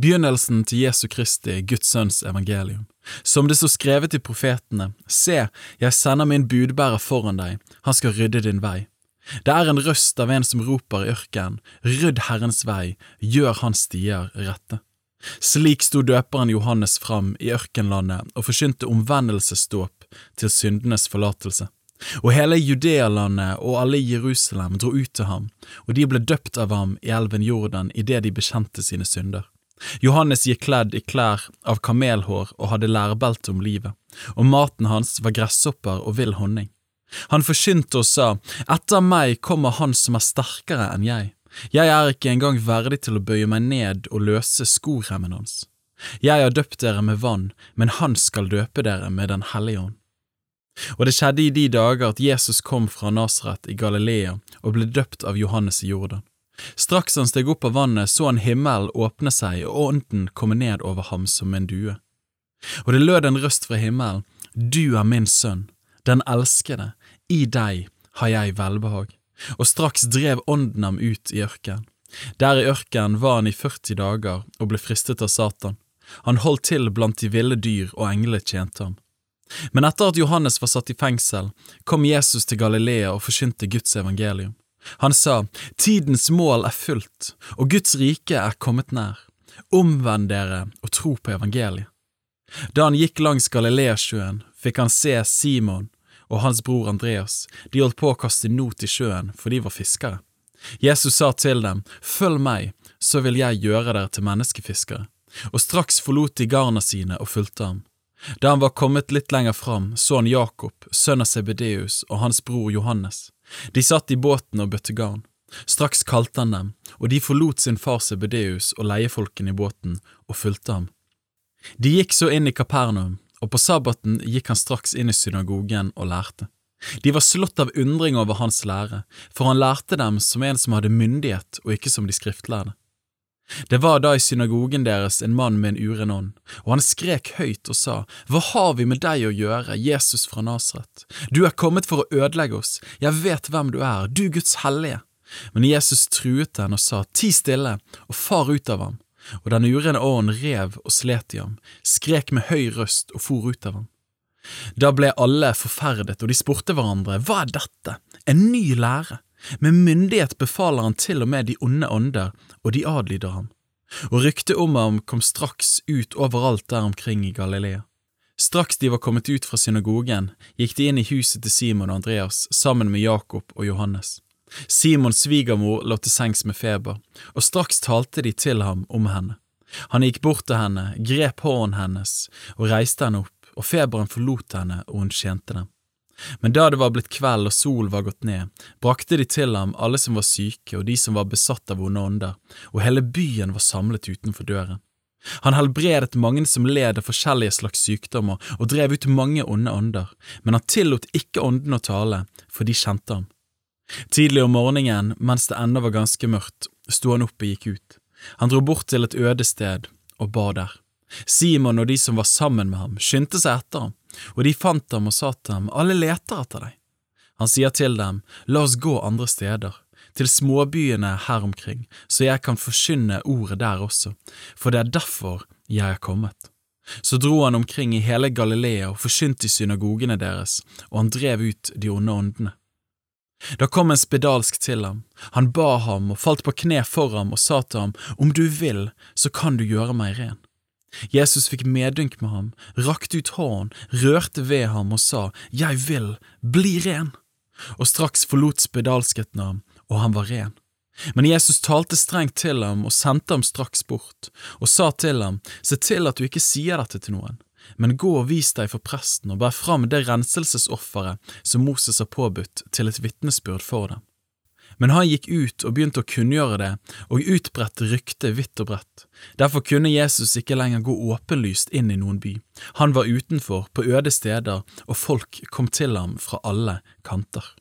begynnelsen til Jesu Kristi, Guds sønns evangelium. Som det står skrevet i profetene, se, jeg sender min budbærer foran deg, han skal rydde din vei. Det er en røst av en som roper i ørkenen, rydd Herrens vei, gjør hans stier rette. Slik sto døperen Johannes fram i ørkenlandet og forkynte omvendelsesdåp til syndenes forlatelse. Og hele Judealandet og alle i Jerusalem dro ut til ham, og de ble døpt av ham i elven Jordan idet de bekjente sine synder. Johannes gikk kledd i klær av kamelhår og hadde lærbelte om livet, og maten hans var gresshopper og vill honning. Han forkynte og sa, Etter meg kommer han som er sterkere enn jeg. Jeg er ikke engang verdig til å bøye meg ned og løse skoremmen hans. Jeg har døpt dere med vann, men han skal døpe dere med Den hellige ånd. Og det skjedde i de dager at Jesus kom fra Nasaret i Galilea og ble døpt av Johannes i Jordan. Straks han steg opp av vannet, så han himmelen åpne seg og ånden komme ned over ham som en due. Og det lød en røst fra himmelen, Du er min sønn, den elskede, i deg har jeg velbehag. Og straks drev ånden ham ut i ørkenen. Der i ørkenen var han i 40 dager og ble fristet av Satan. Han holdt til blant de ville dyr, og englene tjente ham. Men etter at Johannes var satt i fengsel, kom Jesus til Galilea og forkynte Guds evangelium. Han sa, Tidens mål er fullt, og Guds rike er kommet nær. Omvend dere og tro på evangeliet. Da han gikk langs Galileasjøen, fikk han se Simon og hans bror Andreas, de holdt på å kaste not i sjøen, for de var fiskere. Jesus sa til dem, Følg meg, så vil jeg gjøre dere til menneskefiskere. Og straks forlot de garna sine og fulgte ham. Da han var kommet litt lenger fram, så han Jakob, sønn av Sebedeus, og hans bror Johannes. De satt i båten og bøtte garn. Straks kalte han dem, og de forlot sin far Sebedeus og leiefolkene i båten og fulgte ham. De gikk så inn i Kapernaum, og på sabbaten gikk han straks inn i synagogen og lærte. De var slått av undring over hans lære, for han lærte dem som en som hadde myndighet og ikke som de skriftlærde. Det var da i synagogen deres en mann med en uren ånd, og han skrek høyt og sa, Hva har vi med deg å gjøre, Jesus fra Nasret? Du er kommet for å ødelegge oss, jeg vet hvem du er, du Guds hellige. Men Jesus truet den og sa, Ti stille, og far ut av ham. Og den urene ånden rev og slet i ham, skrek med høy røst og for ut av ham. Da ble alle forferdet, og de spurte hverandre, Hva er dette, en ny lære? Med myndighet befaler han til og med de onde ånder, og de adlyder ham. Og ryktet om ham kom straks ut overalt der omkring i Galilea. Straks de var kommet ut fra synagogen, gikk de inn i huset til Simon og Andreas sammen med Jakob og Johannes. Simons svigermor lå til sengs med feber, og straks talte de til ham om henne. Han gikk bort til henne, grep hånden hennes og reiste henne opp, og feberen forlot henne, og hun tjente dem. Men da det var blitt kveld og sol var gått ned, brakte de til ham alle som var syke og de som var besatt av onde ånder, og hele byen var samlet utenfor døren. Han helbredet mange som led av forskjellige slags sykdommer og drev ut mange onde ånder, men han tillot ikke åndene å tale, for de kjente ham. Tidlig om morgenen, mens det ennå var ganske mørkt, sto han opp og gikk ut. Han dro bort til et øde sted og ba der. Simon og de som var sammen med ham, skyndte seg etter ham og de fant ham og sa til ham, Alle leter etter deg. Han sier til dem, La oss gå andre steder, til småbyene her omkring, så jeg kan forkynne ordet der også, for det er derfor jeg er kommet. Så dro han omkring i hele Galilea og forkynte i synagogene deres, og han drev ut de onde åndene. Da kom en spedalsk til ham, han ba ham og falt på kne for ham og sa til ham, Om du vil, så kan du gjøre meg ren. Jesus fikk medynk med ham, rakte ut hånden, rørte ved ham og sa, Jeg vil, bli ren! Og straks forlot spedalsketten ham, og han var ren. Men Jesus talte strengt til ham og sendte ham straks bort, og sa til ham, Se til at du ikke sier dette til noen, men gå og vis deg for presten og bær fram det renselsesofferet som Moses har påbudt, til et vitnesbyrd for dem. Men han gikk ut og begynte å kunngjøre det, og utbredte ryktet vidt og bredt. Derfor kunne Jesus ikke lenger gå åpenlyst inn i noen by. Han var utenfor, på øde steder, og folk kom til ham fra alle kanter.